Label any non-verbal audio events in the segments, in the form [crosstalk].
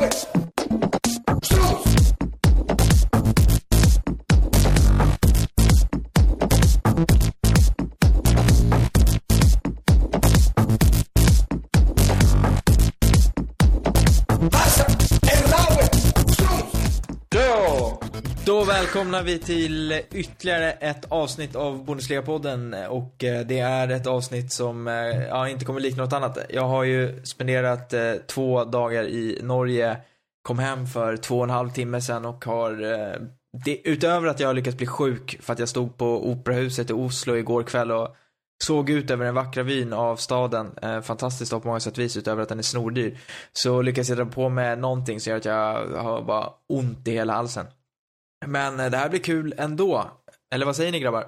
Då! Välkomnar vi till ytterligare ett avsnitt av Bundesliga-podden och eh, det är ett avsnitt som eh, ja, inte kommer likna något annat. Jag har ju spenderat eh, två dagar i Norge, kom hem för två och en halv timme sedan och har eh, det, utöver att jag har lyckats bli sjuk för att jag stod på Operahuset i Oslo igår kväll och såg ut över den vackra vyn av staden, eh, fantastiskt på många sätt och vis utöver att den är snordyr, så lyckas jag dra på med någonting som gör att jag har bara ont i hela halsen. Men eh, det här blir kul ändå. Eller vad säger ni grabbar?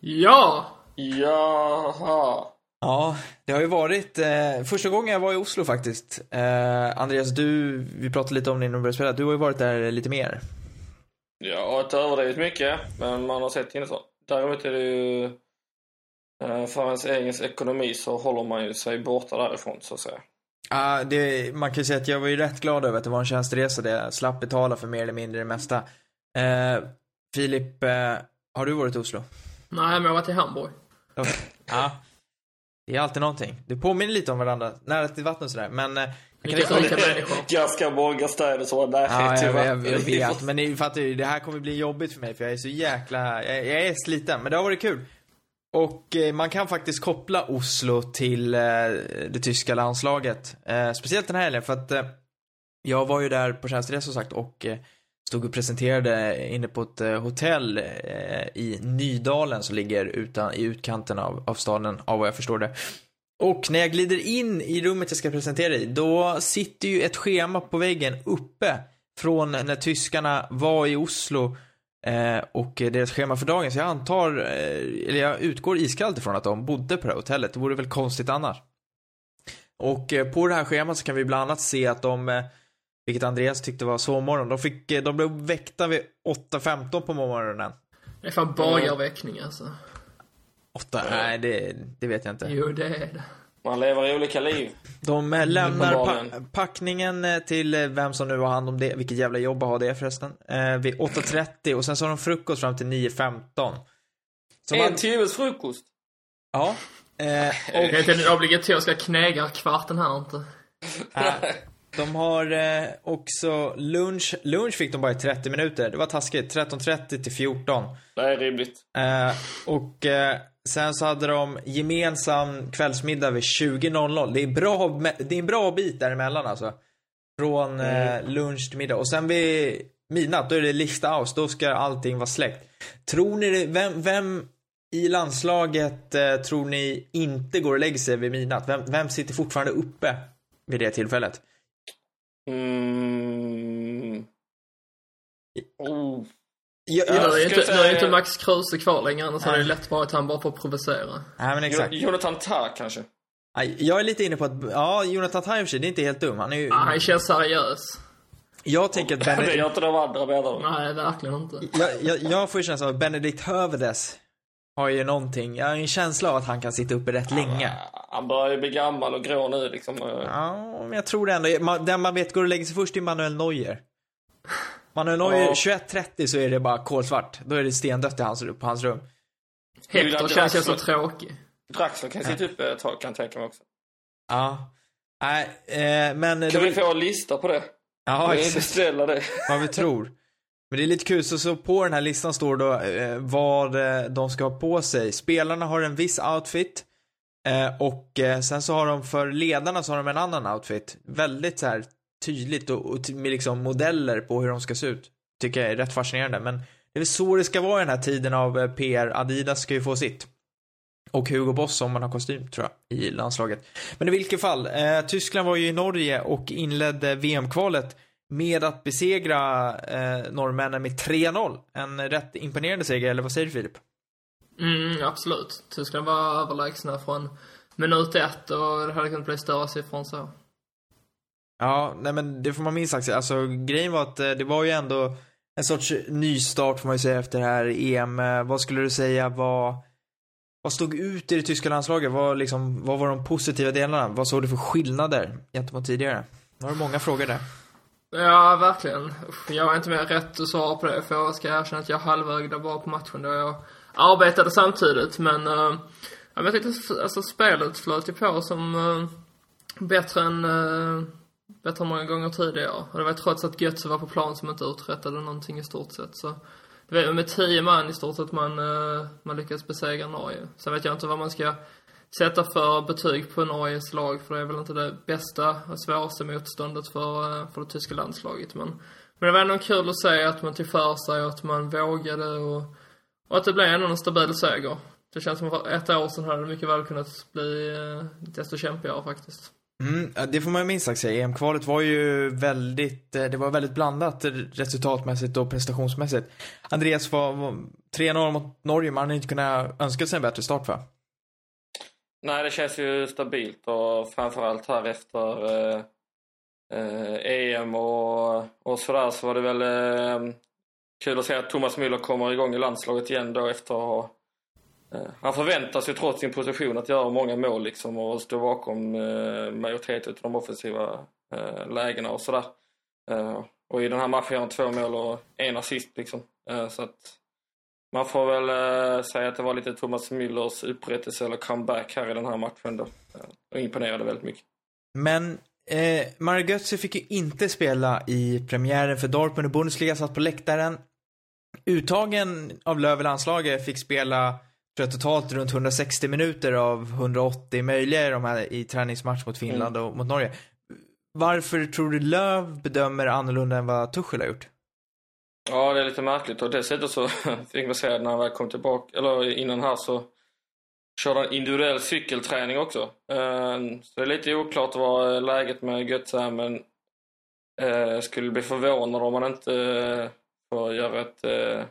Ja! Jaha. Ja, det har ju varit eh, första gången jag var i Oslo faktiskt. Eh, Andreas, du, vi pratade lite om det innan vi började spela. Du har ju varit där lite mer. Ja, inte överdrivet mycket, men man har sett så. Däremot är det ju... eh, För ens egen ekonomi så håller man ju sig borta därifrån, så att säga. Ah, det, man kan ju säga att jag var ju rätt glad över att det var en tjänsteresa där jag slapp betala för mer eller mindre det mesta. Eh, Filip, eh, har du varit i Oslo? Nej, men jag har varit i Hamburg. [laughs] Ja. Det är alltid någonting. Det påminner lite om varandra, nära till vattnet och sådär, men... eh, jag kan människor. Ganska många städer som har närhet Ja, till jag, jag, vatten. jag vet. Men ni fattar ju, det här kommer bli jobbigt för mig för jag är så jäkla, jag, jag är sliten. Men det har varit kul. Och eh, man kan faktiskt koppla Oslo till eh, det tyska landslaget. Eh, speciellt den här helgen för att eh, jag var ju där på tjänsteresa som sagt och eh, stod och presenterade inne på ett eh, hotell eh, i Nydalen som ligger utan, i utkanten av, av staden, av vad jag förstår det. Och när jag glider in i rummet jag ska presentera i, då sitter ju ett schema på väggen uppe från när tyskarna var i Oslo eh, och deras schema för dagen. Så jag antar, eh, eller jag utgår iskallt ifrån att de bodde på det här hotellet. Det vore väl konstigt annars. Och eh, på det här schemat så kan vi bland annat se att de, eh, vilket Andreas tyckte var sovmorgon, de, fick, eh, de blev väckta vid 8.15 på morgonen. Det är fan bagarväckning alltså. 8? Nej, det, det vet jag inte. Jo, det är det. Man lever olika liv. De eh, lämnar pa packningen eh, till vem som nu har hand om det, vilket jävla jobb att ha det förresten, eh, vid 8.30 och sen så har de frukost fram till 9.15. Så En man, timmes frukost. ja. Eh, Det är inte den obligatoriska knägarkvarten här inte. De har eh, också lunch, lunch fick de bara i 30 minuter, det var taskigt, 13.30 till 14. Det är rimligt. Eh, och eh, sen så hade de gemensam kvällsmiddag vid 20.00. Det är bra, det är en bra bit däremellan alltså. Från eh, lunch till middag. Och sen vid midnatt, då är det lista aus. Då ska allting vara släckt. Tror ni det, vem, vem i landslaget eh, tror ni inte går och lägger sig vid midnatt? Vem, vem sitter fortfarande uppe vid det tillfället? Mm. Oh. Jag, Nu jag, är inte, säga- nu är inte Max Kruse kvar längre, annars hade det lätt varit att han bara får provocera. nej men exakt. Jo- Jonathan Tah kanske? Nej, Jag är lite inne på att, ja, Jonathan Tah i och för sig, det är inte helt dum. Han är ju, Ah, han känns seriös. jag tänker att [laughs] Det Benedikt, gör inte de andra menar? Nej, verkligen inte. jag, jag, jag får ju känslan av att Benedikt Hövedes har ju någonting, jag har en känsla av att han kan sitta uppe rätt länge. Han börjar ju bli gammal och grå nu liksom. Ja, men jag tror det ändå. Man, den man vet går och lägger sig först är Manuel Neuer. Manuel Neuer, Ja. 21.30 så är det bara kolsvart. Då är det stendött i hans, på hans rum. Hector känns ju så tråkig. Draxler kan sitta uppe ett tag kan jag tänka mig också. Ja. Nej, eh, men... Kan vi få en lista på det? Ja, exakt. beställa det. vad vi tror. Men det är lite kul, så, så på den här listan står då eh, vad eh, de ska ha på sig. Spelarna har en viss outfit. Eh, och eh, sen så har de för ledarna så har de en annan outfit. Väldigt så här tydligt och, och med liksom modeller på hur de ska se ut. Tycker jag är rätt fascinerande. Men det är väl så det ska vara i den här tiden av eh, PR. Adidas ska ju få sitt. Och Hugo Boss om man har kostym, tror jag, i landslaget. Men i vilket fall, eh, Tyskland var ju i Norge och inledde VM-kvalet med att besegra eh, norrmännen med 3-0. En rätt imponerande seger, eller vad säger du Filip? Mm, absolut. Tyskland var överlägsna från minut ett och det hade kunnat bli större siffror än så. Ja, nej men det får man minst sagt. Alltså grejen var att eh, det var ju ändå en sorts nystart får man ju säga efter det här EM. Eh, Vad skulle du säga var, vad stod ut i det tyska landslaget? Vad, liksom, vad var de positiva delarna? Vad såg du för skillnader gentemot tidigare? Nu har du många frågor där. Ja, verkligen. Usch, Jag har inte mer rätt att svara på det, för jag ska erkänna att jag halvögde bara på matchen då jag arbetade samtidigt, men... Uh, ja, men jag tyckte alltså spelet flöt ju på som uh, bättre än... Uh, bättre än många gånger tidigare. Och det var trots att Götze var på plan som inte uträttade någonting i stort sett, så... Det var med tio man i stort sett man, uh, man lyckades besegra Norge. Sen vet jag inte vad man ska sätta för betyg på Norges lag, för det är väl inte det bästa och svåraste motståndet för, eh, för det tyska landslaget. Men, men det var ändå kul att se att man tog för sig och att man vågade och, och att det blev ändå en stabil seger. Det känns som att för ett år sedan hade det mycket väl kunnat bli eh, desto kämpigare faktiskt. Mm, det får man ju minst sagt säga. EM-kvalet var ju väldigt, eh, det var väldigt blandat resultatmässigt och prestationsmässigt. Andreas var, var 3-0 mot Norge, man hade inte kunnat önska sig en bättre start va? Nej, det känns ju stabilt och framförallt här efter eh, eh, EM och, och sådär så var det väl eh, kul att se att Thomas Müller kommer igång i landslaget igen då efter att ha eh, han förväntas ju trots sin position att göra många mål liksom och stå bakom eh, majoriteten av de offensiva eh, lägena och sådär. Eh, och i den här matchen gör han två mål och en assist liksom. Eh, så att man får väl äh, säga att det var lite Thomas Müllers upprättelse eller comeback här i den här matchen då. Och imponerade väldigt mycket. Men eh, Mario Götze fick ju inte spela i premiären för Dortmund och Bundesliga, satt på läktaren. Uttagen av landslaget fick spela tror jag, totalt runt 160 minuter av 180 möjliga i, de här, i träningsmatch mot Finland mm. och mot Norge. Varför tror du Löw bedömer annorlunda än vad Tuchel har gjort? Ja, det är lite märkligt och dessutom så [laughs] fick man säga när han väl kom tillbaka, eller innan här så körde han individuell cykelträning också. Ehm, så det är lite oklart vad läget med Götze är men jag skulle bli förvånad om han inte eh, får göra ett, eh,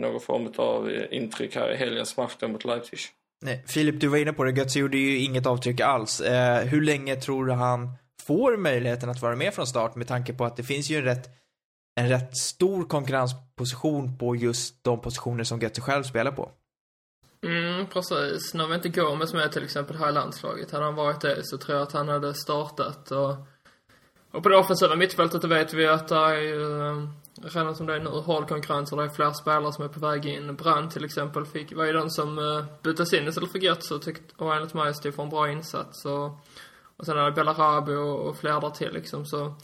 någon form av intryck här i helgens match mot Leipzig. Nej, Filip, du var inne på det. Götze gjorde ju inget avtryck alls. hur länge tror du han får möjligheten att vara med från start med tanke på att det finns ju en rätt en rätt stor konkurrensposition på just de positioner som Götze själv spelar på. Mm, precis. När vi inte Gomes med till exempel här i landslaget, hade han varit det så tror jag att han hade startat och och på det offensiva mittfältet då vet vi att det är ju, eh, redan som det är nu, hård konkurrens och det är fler spelare som är på väg in. Brand till exempel fick, var ju den som uh, byttes in istället för Götze och tyckte, och enligt mig stod för en bra insats och, och sen är det Belarabi och, och flera där till liksom så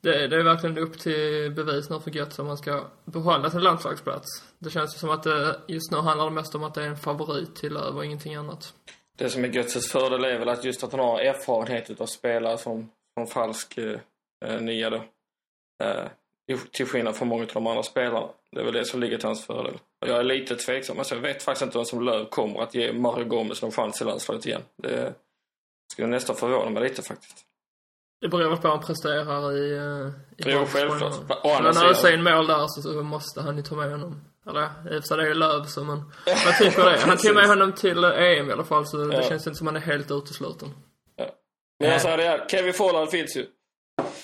det, det är verkligen upp till bevis nu för Götze om man ska behålla sin landslagsplats. Det känns ju som att det just nu handlar det mest om att det är en favorit till Löv och ingenting annat. Det som är Götzes fördel är väl att just att han har erfarenhet utav spelare som, som falsk eh, eh nia då. Eh, till skillnad från många av de andra spelarna. Det är väl det som ligger till hans fördel. Jag är lite tveksam. Alltså jag vet faktiskt inte vem som Löv kommer att ge Mario Gomez någon chans i landslaget igen. Det skulle nästan förvåna mig lite faktiskt. Det beror på hur han presterar i... Uh, i jo, självklart. Sidan. När han mål där så, så måste han ju ta med honom. Eller i och för sig det är ju Löv så man... Vad tycker det? Han tog med honom till EM i alla fall så det ja. känns inte som han är helt utesluten. Ja. Men jag säger det här, Kevin Folland finns ju.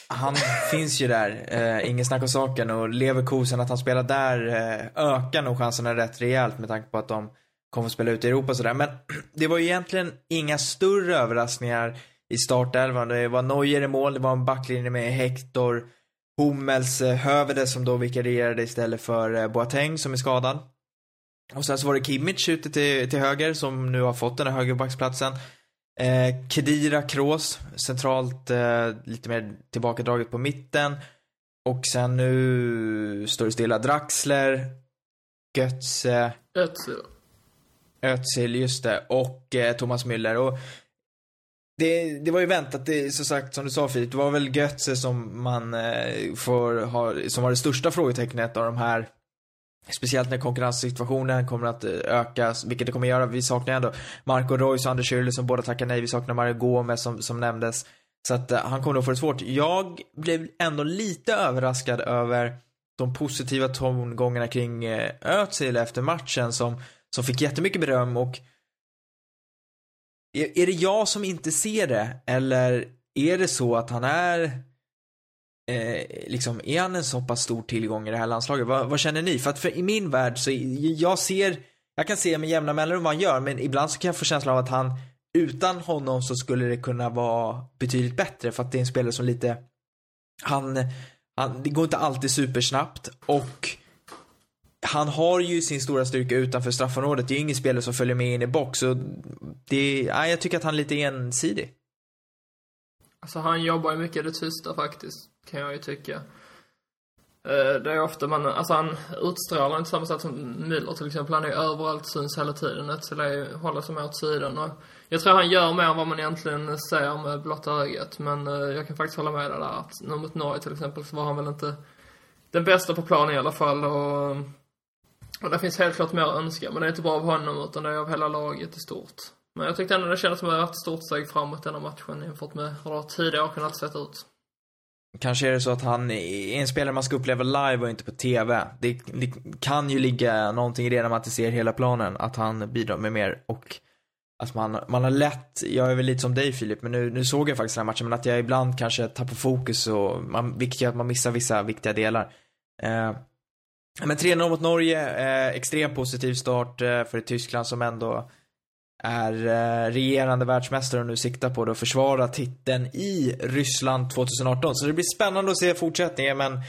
Han finns ju där, eh, ingen snack om saken. Och Leverkusen, att han spelar där eh, ökar nog chanserna rätt rejält med tanke på att de kommer att spela ut i Europa och sådär. Men [clears throat] det var ju egentligen inga större överraskningar i startelvan. Det var Neuer i mål, det var en backlinje med Hector, Hummels, eh, Hövede som då vikarierade istället för eh, Boateng som är skadad. Och sen så var det Kimmich ute till, till höger som nu har fått den här högerbacksplatsen. Eh, Kedira, Kroos, centralt eh, lite mer tillbakadraget på mitten. Och sen nu står det stilla Draxler, Götze. Özil. Özil, just det. Och eh, Thomas Müller. Och det, det var ju väntat, det, som sagt som du sa Filip, det var väl Götze som man eh, får ha, som var det största frågetecknet av de här Speciellt när konkurrenssituationen kommer att eh, öka, vilket det kommer göra. Vi saknar ändå Marco Reus och Anders Schürrle som båda tackar nej. Vi saknar Mario Gomez som, som nämndes. Så att eh, han kommer nog få det svårt. Jag blev ändå lite överraskad över de positiva tongångarna kring eh, Özil efter matchen som, som fick jättemycket beröm och är, är det jag som inte ser det? Eller är det så att han är eh, liksom, är han en så pass stor tillgång i det här landslaget? Vad, vad, känner ni? För att för i min värld så, jag ser, jag kan se med jämna mellanrum vad han gör, men ibland så kan jag få känslan av att han, utan honom så skulle det kunna vara betydligt bättre för att det är en spelare som lite, han, han, det går inte alltid supersnabbt och han har ju sin stora styrka utanför straffområdet. Det är ju ingen spelare som följer med in i box. Så det, ja, jag tycker att han är lite ensidig. Alltså han jobbar ju mycket i det tysta faktiskt, kan jag ju tycka. Eh, det är ofta man, alltså han utstrålar inte samma sätt som Müller till exempel. Han är ju överallt, syns hela tiden. Ett håller sig mer åt sidan. Och jag tror han gör mer än vad man egentligen ser med blotta ögat. Men eh, jag kan faktiskt hålla med dig där att nu mot Norge till exempel så var han väl inte den bästa på planen i alla fall. Och, och det finns helt klart mer att önska. Men det är inte bara av honom utan det är av hela laget i stort. Men jag tyckte ändå det kändes som att det var ett stort steg framåt denna matchen jämfört med hur det tidigare kunnat sett ut. Kanske är det så att han är en spelare man ska uppleva live och inte på TV. Det, det kan ju ligga någonting i det när man inte ser hela planen, att han bidrar med mer och att man, man har lätt, jag är väl lite som dig Filip, men nu, nu såg jag faktiskt den här matchen, men att jag ibland kanske tappar fokus och man, vilket gör att man missar vissa viktiga delar. Eh, men 3-0 mot Norge, eh, extremt positiv start eh, för Tyskland som ändå är eh, regerande världsmästare och nu siktar på att försvara titeln i Ryssland 2018. Så det blir spännande att se fortsättningen men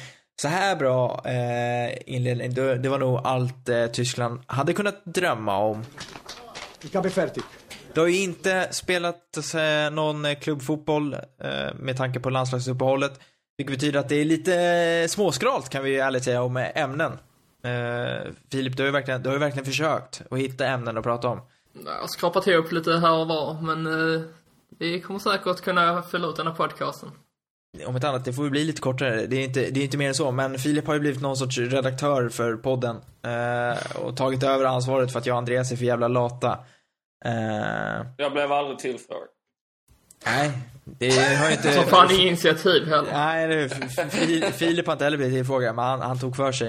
så här bra eh, inledning, det, det var nog allt eh, Tyskland hade kunnat drömma om. Det har ju inte spelat eh, någon klubbfotboll eh, med tanke på landslagsuppehållet. Vilket betyder att det är lite eh, småskralt kan vi ärligt säga om ämnen. Eh, Filip, du har, ju verkligen, du har ju verkligen försökt att hitta ämnen att prata om. Jag har skrapat ihop lite här och var, men eh, vi kommer säkert kunna fylla ut den här podcasten. Om ett annat, det får ju bli lite kortare. Det är inte, det är inte mer än så. Men Filip har ju blivit någon sorts redaktör för podden. Eh, och tagit över ansvaret för att jag och Andreas är för jävla lata. Eh, Jag blev aldrig tillfrågad. Nej, det har inte... Som fan inget initiativ heller. Nej, Filip har inte heller blivit tillfrågad, men han, han tog för sig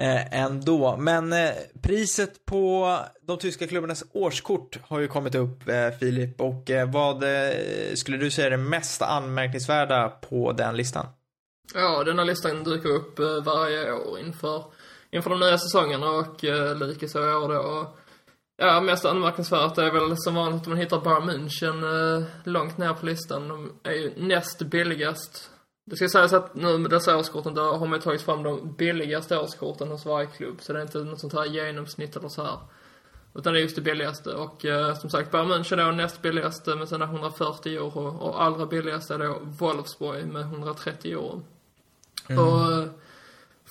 eh, ändå. Men eh, priset på de tyska klubbarnas årskort har ju kommit upp, eh, Filip. Och vad skulle du säga är det mest anmärkningsvärda på den listan? Ja, den här listan dyker upp varje år inför, inför de nya säsongerna och likaså i år då. Ja, mest anmärkningsvärt är väl som vanligt att man hittar Bayern München eh, långt ner på listan. De är ju näst billigast. Det ska sägas att nu med dessa årskorten, då har man ju tagit fram de billigaste årskorten hos varje klubb. Så det är inte något sånt här genomsnitt eller så här. Utan det är just det billigaste. Och eh, som sagt, Bayern München är näst billigaste med sina 140 euro. Och allra billigaste är då Wolfsburg med 130 euro. Och eh,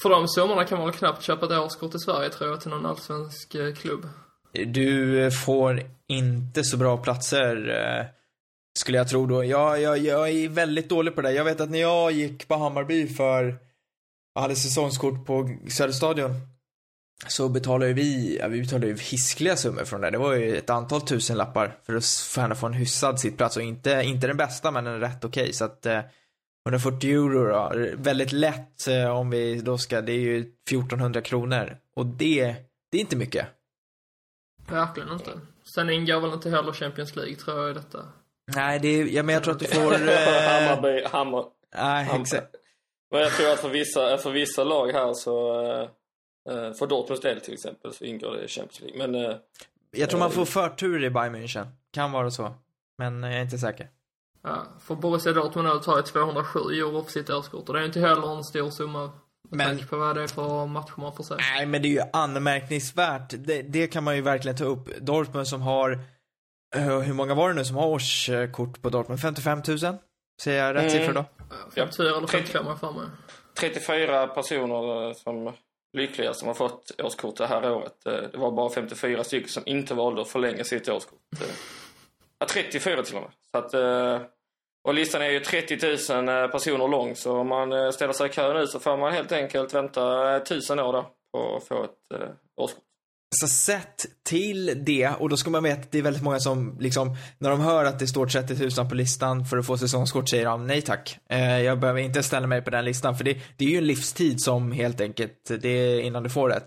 för de summorna kan man väl knappt köpa ett årskort i Sverige tror jag till någon allsvensk eh, klubb. Du får inte så bra platser, eh, skulle jag tro då. Jag, jag, jag är väldigt dålig på det. Jag vet att när jag gick på Hammarby för, jag hade säsongskort på Söderstadion, så betalade ju vi, ja, vi betalade ju hiskliga summor från det. Det var ju ett antal tusen lappar för att för henne få en hyfsad sittplats och inte, inte den bästa men en rätt okej. Så att eh, 140 euro då, väldigt lätt eh, om vi då ska, det är ju 1400 kronor. Och det, det är inte mycket. Verkligen inte. Sen ingår väl inte heller Champions League tror jag i detta. Nej, det är, ja, men jag tror att du får... [laughs] Eh, Hammarby, Hammar. nej, exakt. Men jag tror att för vissa, för vissa lag här så, eh, eh, för Dortmunds del till exempel, så ingår det i Champions League. Men eh, Jag tror man får förtur i Bayern München. Kan vara så. Men jag är inte säker. Ja, för Borussia Dortmund tar ju 207 euro för sitt årskort och det är inte heller en stor summa. Men- tanke på vad det är för matcher man får se. Nej, men det är ju anmärkningsvärt. Det, det kan man ju verkligen ta upp. Dortmund som har, eh, hur många var det nu som har årskort på Dortmund? 55 000? Säger jag rätt Mm. siffror då? 54 eller 55 har jag för mig. 34 personer eh, som lyckliga som har fått årskort det här året. Eh, Det var bara 54 stycken som inte valde att förlänga sitt årskort. Ja, 34 till och med. Så att, och listan är ju 30 000 eh, personer lång så om man eh, ställer sig i kö nu så får man helt enkelt vänta eh, 1000 år då på att få ett eh, årskort. Så sett till det, och då ska man veta att det är väldigt många som liksom, när de hör att det står 30 000 på listan för att få säsongskort säger de nej tack. Eh, jag behöver inte ställa mig på den listan för det, det är ju en livstid som helt enkelt, det är innan du får det.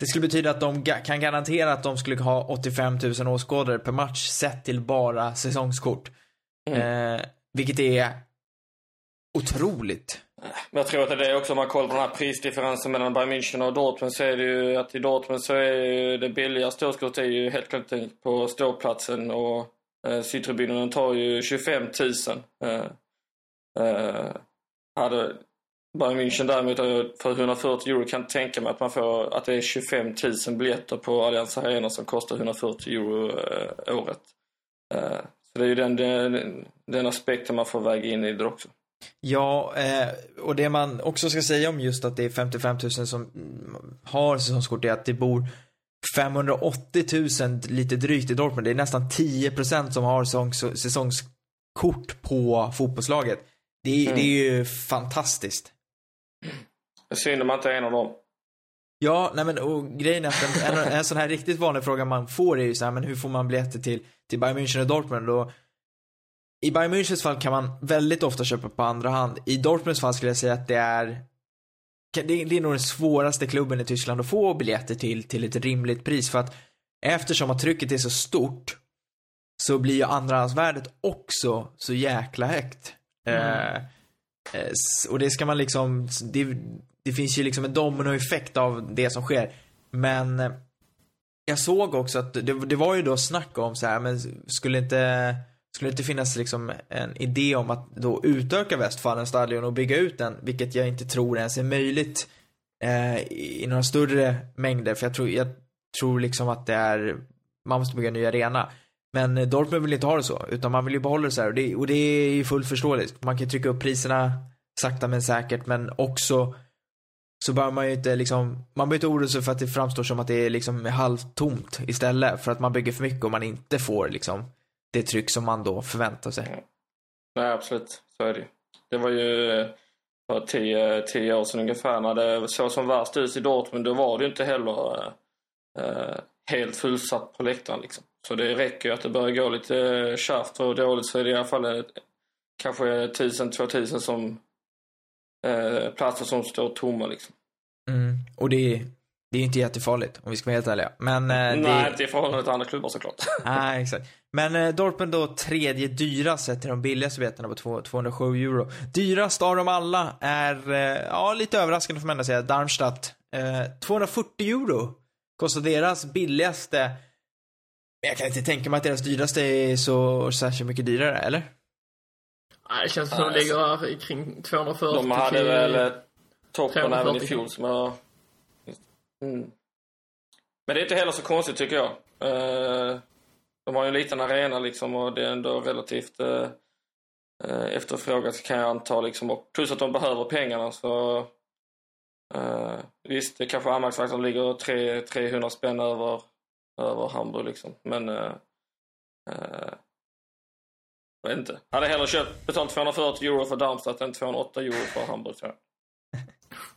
Det skulle betyda att de kan garantera att de skulle ha 85 000 åskådare per match sett till bara säsongskort. Eh, vilket är otroligt. Men jag tror att det är det också om man kollar på den här prisdifferensen mellan Bayern München och Dortmund så är det ju att i Dortmund så är ju det billigaste årskortet är ju helt klart på ståplatsen och eh, sitttribunen tar ju 25 000. Eh, eh, hade, Bayern München däremot för 140 euro kan tänka mig att man får att det är 25 000 biljetter på Allianz Arena som kostar 140 euro eh, året. Eh, så det är ju den, den, den aspekten man får väga in i det också. Ja, eh, och det man också ska säga om just att det är 55 000 som har säsongskort är att det bor 580 000 lite drygt i Dortmund. Det är nästan 10% som har säsongs, säsongskort på fotbollslaget. Det, är- Mm. det är ju fantastiskt. Synd om man inte är en av dem. Ja, nej men och grejen är att en, en, en sån här riktigt vanlig fråga man får är ju så här, men hur får man biljetter till, till Bayern München och Dortmund? Och I Bayern Münchens fall kan man väldigt ofta köpa på andra hand. I Dortmunds fall skulle jag säga att det är det, det är nog den svåraste klubben i Tyskland att få biljetter till, till ett rimligt pris. För att eftersom att trycket är så stort så blir ju andrahandsvärdet också så jäkla högt. Eh, eh, s- och det ska man liksom, det, det finns ju liksom en dominoeffekt av det som sker. Men eh, jag såg också att det, det var ju då snack om så här, men skulle inte, skulle det inte finnas liksom en idé om att då utöka Westfalen stadion och bygga ut den, vilket jag inte tror ens är möjligt eh, i, några större mängder, för jag tror, jag tror liksom att det är, man måste bygga en ny arena. Men Dortmund vill inte ha det så, utan man vill ju behålla det så här och det, och det är ju fullt förståeligt. Man kan ju trycka upp priserna sakta men säkert, men också så bör man ju inte liksom, man behöver inte oroa sig för att det framstår som att det är liksom halvtomt istället för att man bygger för mycket och man inte får liksom det tryck som man då förväntar sig. Mm. Nej, absolut. Så är det ju. Det var ju för tio, tio år sedan ungefär när det såg som värst ut i Dortmund. Då var det ju inte heller eh, helt fullsatt på läktaren liksom. Så det räcker ju att det börjar gå lite eh, kärvt och dåligt så är det i alla fall eh, kanske 1000-2000 som eh, platser som står tomma liksom. Mm. Och det är, det är inte jättefarligt om vi ska vara helt ärliga. Men eh, det... Nej, inte i förhållande till andra klubbar såklart. [laughs] Nej, exakt. Men eh, Dortmund då tredje dyrast sett till de billigaste biljetterna på två- 207 euro. Dyrast av dem alla är, eh, ja lite överraskande får man ändå säga, Darmstadt. Eh, 240 euro kostar deras billigaste. Jag kan inte tänka mig att deras dyraste är så särskilt mycket dyrare, eller? Det känns som att de ligger i kring 240 De hade väl eh, toppen även i 340. fjol som jag... Mm. Men det är inte heller så konstigt tycker jag. Eh, de har ju en liten arena liksom och det är ändå relativt eh, efterfrågat kan jag anta liksom. Och plus att de behöver pengarna så... Visst, det kanske anmärkningsvärt att de ligger tre- 300 spänn över, över Hamburg liksom. Men... Jag vet inte. Jag hade hellre köpt, betalt 240 euro för Darmstadt än 208 euro för Hamburg tror jag.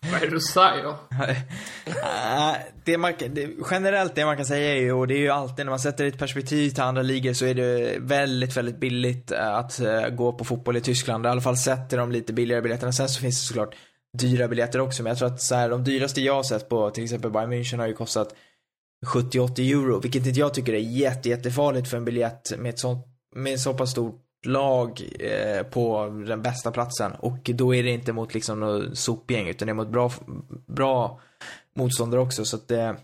[laughs] Vad är det du säger? [laughs] Det man, det, generellt det man kan säga är ju, och det är ju alltid när man sätter ett perspektiv till andra ligor så är det väldigt, väldigt billigt eh, att eh, gå på fotboll i Tyskland. I alla fall sätter de lite billigare biljetterna. Sen så finns det såklart dyra biljetter också, men jag tror att så här, de dyraste jag har sett på till exempel Bayern München har ju kostat 70-80 euro, vilket inte jag tycker är jätte, jättefarligt för en biljett med ett sånt, med ett så pass stort lag eh, på den bästa platsen. Och då är det inte mot liksom något sopgäng, utan det är mot bra, bra motståndare också. Så att det,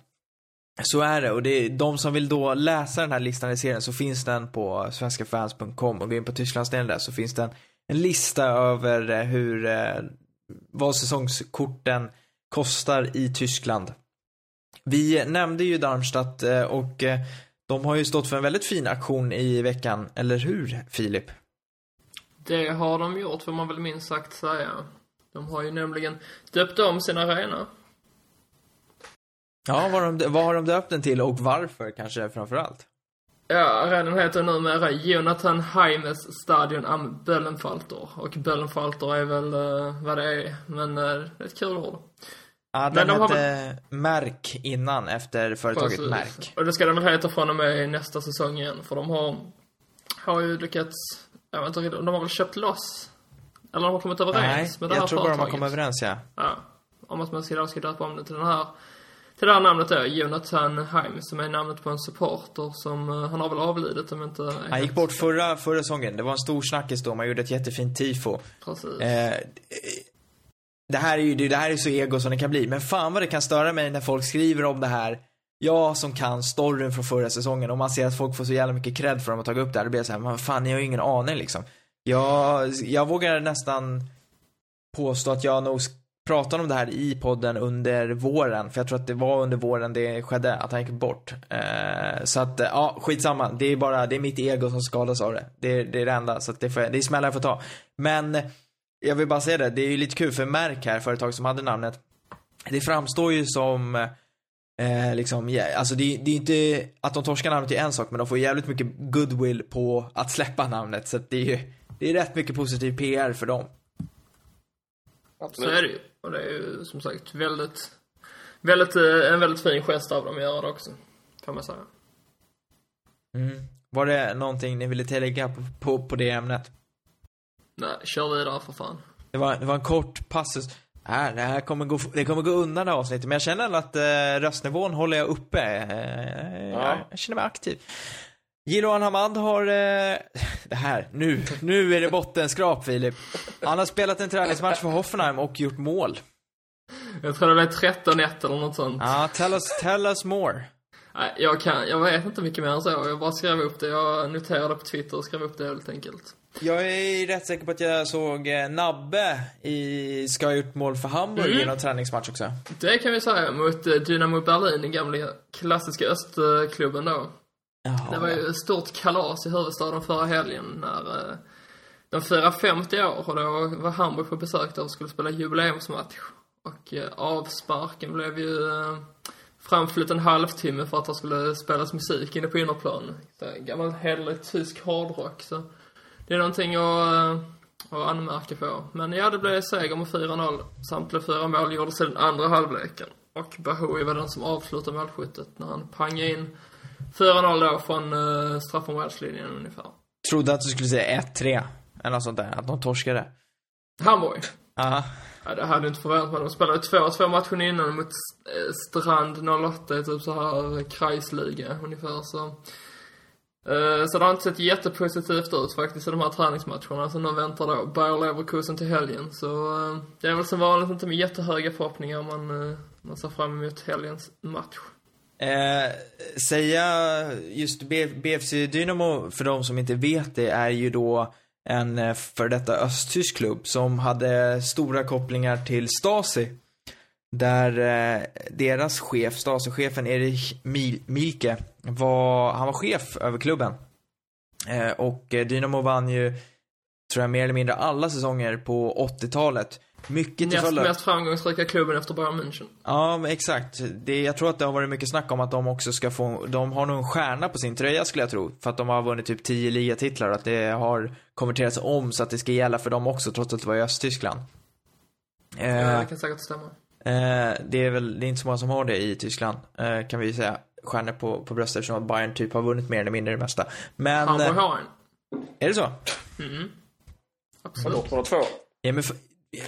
så är det. Och det är de som vill då läsa den här listan i serien så finns den på svenskafans.com och gå in på Tysklandsdelen där så finns det en, lista över eh, hur, eh, vad säsongskorten kostar i Tyskland. Vi nämnde ju Darmstadt eh, och de har ju stått för en väldigt fin aktion i veckan, eller hur Filip? Det har de gjort, får man väl minst sagt säga. De har ju nämligen döpt om sin arena. Ja, vad har, de, vad har de döpt den till och varför kanske framförallt? Ja, arenan heter numera Jonathan Heimes Stadion am Böllenfalter. Och Böllenfalter är väl uh, vad det är, men uh, det är ett kul ord. Ja, den de har hette Märk innan efter företaget Precis. Märk. Och det ska den väl heta från och med nästa säsong igen, för de har, har ju lyckats, jag vet inte de har väl köpt loss? Eller de har kommit överens Nej, med det här jag tror bara de har företaget. kommit överens ja. Ja, om att man ska, ska döpa om det till den här till det här namnet då, Jonathan Heim, som är namnet på en supporter som, eh, han har väl avlidit om inte... Han gick bort förra, förra säsongen. Det var en stor snackis då. Man gjorde ett jättefint tifo. Precis. Eh, det här är ju det här är så ego som det kan bli. Men fan vad det kan störa mig när folk skriver om det här. Jag som kan storyn från förra säsongen och man ser att folk får så jävla mycket cred för att de har tagit upp det här. Då blir jag så här, men fan ni har ju ingen aning liksom. Jag, jag vågar nästan påstå att jag nog pratade om det här i podden under våren, för jag tror att det var under våren det skedde, att han gick bort. Eh, så att, ja, skitsamma. Det är bara, det är mitt ego som skadas av det. Det, det är det enda, så att det, får, det är smällar jag får ta. Men, jag vill bara säga det, det är ju lite kul för Märk här, företag som hade namnet, det framstår ju som eh, liksom, ja, alltså det, det är inte, att de torskar namnet är en sak, men de får jävligt mycket goodwill på att släppa namnet, så det är ju, det är rätt mycket positiv PR för dem. Så är det ju. Och det är ju som sagt väldigt, väldigt, eh, en väldigt fin gest av dem att göra det också. Kan man säga. Mm. Var det någonting ni ville tillägga på, på, på det ämnet? Nej, kör vidare för fan. Det var, det var en kort passus. Äh, det här kommer gå, det kommer gå undan det här avsnittet, men jag känner ändå att eh, röstnivån håller jag uppe. Eh, Ja. jag, jag känner mig aktiv. Jiloan Hamad har, eh, [laughs] det här, nu, nu är det bottenskrap Filip. Han har spelat en träningsmatch för Hoffenheim och gjort mål. Jag tror det blev 13-1 eller något sånt. Ja, tell us, tell us more. Nej, jag kan, jag vet inte mycket mer än så. Jag bara skrev upp det. Jag noterade på Twitter och skrev upp det helt enkelt. Jag är rätt säker på att jag såg eh, Nabbe i, ska ha gjort mål för Hamburg Mm. i någon träningsmatch också. Det kan vi säga mot eh, Dynamo Berlin, den gamla klassiska östklubben då. Jaha. Det var ju ett stort kalas i huvudstaden förra helgen när eh, de firade 50 år och då var Hamburg på besök där och skulle spela jubileumsmatch. Och avsparken blev ju framflytt en halvtimme för att det skulle spelas musik inne på innerplan. Gammal hederlig tysk hårdrock. Så det är någonting att, eh, att anmärka på. Men ja, det blev seger med 4-0. Samtliga fyra mål gjordes i den andra halvleken. Och Bahoui var den som avslutade målskyttet när han pangade in 4-0 då från uh, straffområdeslinjen ungefär. Trodde att du skulle säga 1-3. Eller något sånt där, att de torskade. Hamburg. Aha. Ja, det hade inte förväntat mig. De spelade 2-2 matchen innan mot eh, Strand 08 i typ så här Kreisliga ungefär så. Eh, så det har inte sett jättepositivt ut faktiskt i de här träningsmatcherna. Så nu väntar då Bayer Leverkusen till helgen. Så eh, det är väl som vanligt inte med jättehöga förhoppningar man, eh, man ser fram emot helgens match. Eh, säga just BFC Dynamo, för de som inte vet det, är ju då en för detta östtysk klubb som hade stora kopplingar till Stasi. Där eh, deras chef, Stasi-chefen Erich Mil- Milke, var, han var chef över klubben. Eh, och eh, Dynamo vann ju, tror jag, mer eller mindre alla säsonger på 80-talet. Mycket till Näst följd av... mest framgångsrika klubben efter Bayern München. Ja, men exakt. Det, jag tror att det har varit mycket snack om att de också ska få, de har nog en stjärna på sin tröja skulle jag tro. För att de har vunnit typ 10 ligatitlar och att det har konverterats om så att det ska gälla för dem också trots att det var i Östtyskland. Ja, Eh, det kan säkert stämma. eh, det är väl, det är inte så många som har det i Tyskland, eh, kan vi säga. Stjärnor på, på bröstet eftersom att Bayern typ har vunnit mer eller mindre det mesta. Men, Hamburg eh, har en. är det så? Mm. Absolut. Har två. Ja, men för,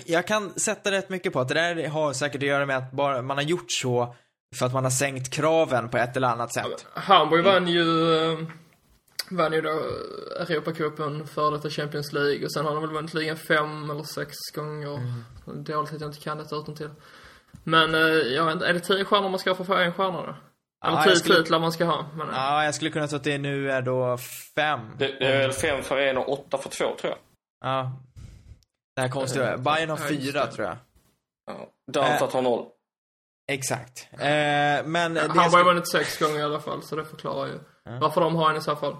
jag kan sätta rätt mycket på att det där har säkert att göra med att bara, man har gjort så för att man har sänkt kraven på ett eller annat sätt. Hamburg vann ju, eh, vann ju då Europacupen för detta Champions League och sen har de väl vunnit ligan fem eller sex gånger. Mm. Dåligt att jag inte kan detta utan till. Men eh, jag vet inte, är det tio stjärnor man ska ha för få en stjärna då? Eller Ja, tio jag skulle- titlar man ska ha. Men, Ja, jag skulle kunna tro att det nu är då fem. Det, det är väl fem för en och åtta för två, tror jag. Ja. Det här konstiga. Bayern har Ja, fyra, det. tror jag. Ja. Darmstadt har noll. Exakt. Eh, men det jag, Hamburg har vunnit sex gånger i alla fall, så det förklarar ju varför de har en i så fall.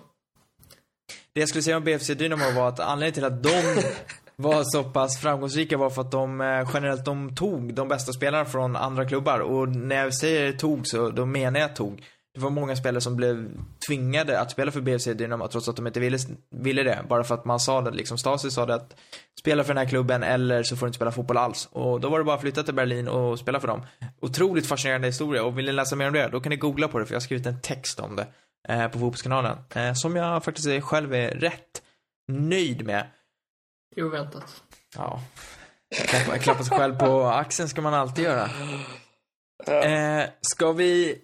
det jag skulle säga om BFC Dynamo var att anledningen till att de [laughs] var så pass framgångsrika var för att de eh, generellt, de tog de bästa spelarna från andra klubbar. Och när jag säger tog så, då menar jag tog. Det var många spelare som blev tvingade att spela för BFC Dynamo trots att de inte ville, ville det. Bara för att man sa det, liksom Stasi sa det att spela för den här klubben eller så får du inte spela fotboll alls. Och då var det bara att flytta till Berlin och spela för dem. Otroligt fascinerande historia och vill ni läsa mer om det, då kan ni googla på det för jag har skrivit en text om det eh, på Fotbollskanalen. Eh, som jag faktiskt själv är rätt nöjd med. Oväntat. Ja. Klappa, klappa sig själv på axeln ska man alltid göra. Eh, ska vi...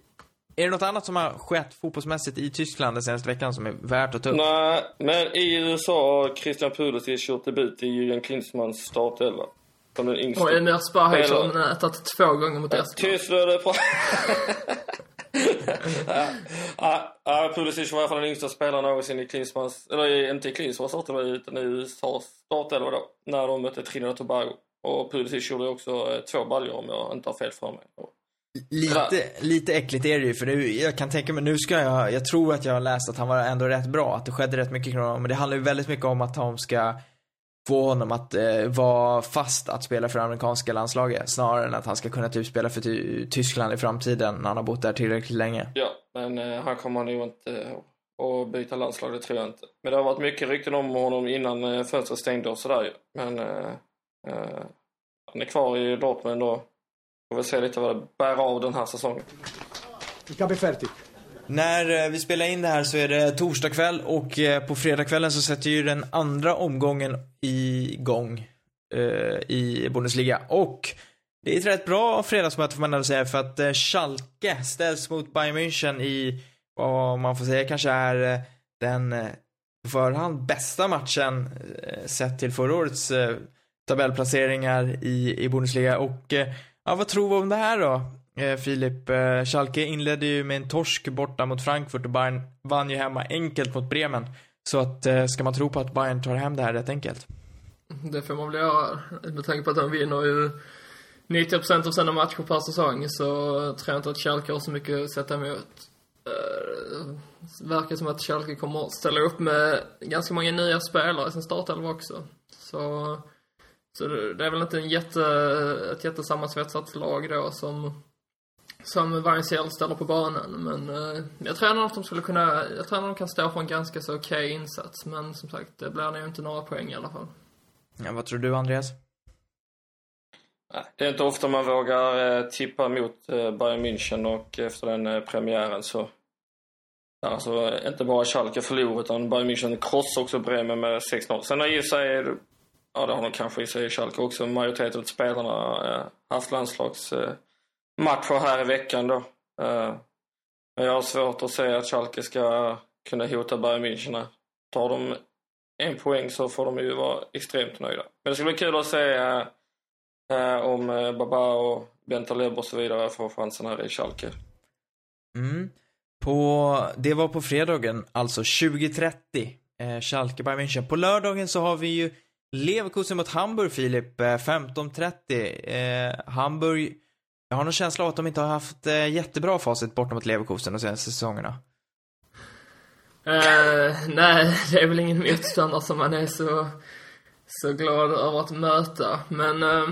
Är det något annat som har skett fotbollsmässigt i Tyskland den senaste veckan som är värt att ta upp? Nej, men i USA har Christian Pulisic gjort debut i Jürgen Klinsmanns startelva. Som den yngsta. Och Emir Sparhage har nätat två gånger mot Estland. Tyst nu, det ja, ja, ja, Pulisic var i alla fall den yngsta spelaren någonsin i Klinsmans, eller inte i Klinsmans startelva utan i USAs startelva då. När de mötte Trinidad och Tobago. Och Pulisic gjorde också eh, två baljor om jag inte har fel för mig. Lite, lite äckligt är det ju, för det, jag kan tänka mig, nu ska jag, jag tror att jag har läst att han var ändå rätt bra, att det skedde rätt mycket kring honom, men det handlar ju väldigt mycket om att de ska få honom att eh, vara fast att spela för amerikanska landslaget, snarare än att han ska kunna typ spela för ty Tyskland i framtiden när han har bott där tillräckligt länge. Ja, men eh, han kommer nog inte eh, att byta landslag, det tror jag inte. Men det har varit mycket rykten om honom innan eh, fönstret stängde och sådär. Men eh, eh, han är kvar i Dortmund och får väl se lite vad det bär av den här säsongen. Il capo è fertig. När eh, vi spelar in det här så är det torsdag kväll och eh, på fredagskvällen så sätter ju den andra omgången igång eh, i Bundesliga. Och det är ett rätt bra fredagsmöte får man ändå säga för att eh, Schalke ställs mot Bayern München i vad man får säga kanske är eh, den på förhand bästa matchen sett till förra årets tabellplaceringar i, i Bundesliga. Och ja, vad tror vi om det här då? Eh, Filip, eh, Schalke inledde ju med en torsk borta mot Frankfurt och Bayern vann ju hemma enkelt mot Bremen. Så att, eh, ska man tro på att Bayern tar hem det här rätt enkelt? Mm, det får man väl göra. Med tanke på att de vinner ju 90% av sina matcher per säsong så tror jag inte att Schalke har så mycket att sätta emot. Det verkar som att Schalke kommer att ställa upp med ganska många nya spelare i sin startelva också. Så, så det är väl inte en jätte, ett jättesammansvetsat lag då som som Weinzierl ställer på banan. Men eh, jag tror ändå att de skulle kunna, jag tror att de kan stå för en ganska så okej insats. Men som sagt, det blir nog inte några poäng i alla fall. Ja, vad tror du Andreas? Det är inte ofta man vågar eh, tippa mot eh, Bayern München och efter den premiären så Alltså inte bara Schalke förlorar utan Bayern München krossar också Bremen med 6-0. Sen har för sig, ja det har de kanske i sig Schalke också, majoriteten av spelarna eh, haft matcher här i veckan då. Eh, men jag har svårt att se att Schalke ska kunna hota Bayern München här. Tar de en poäng så får de ju vara extremt nöjda. Men det ska bli kul att se eh, eh, om Baba och Bentaleb och så vidare får chansen här i Schalke. Mm. På, det var på fredagen, alltså 20.30. Eh, Schalke Bayern München. På lördagen så har vi ju Leverkusen mot Hamburg, Filip. Eh, 15.30. Eh, Hamburg, jag har någon känsla av att de inte har haft eh, jättebra facit borta mot Leverkusen de senaste säsongerna. Uh, nej, det är väl ingen motståndare som man är så, så glad över att möta. Men, uh,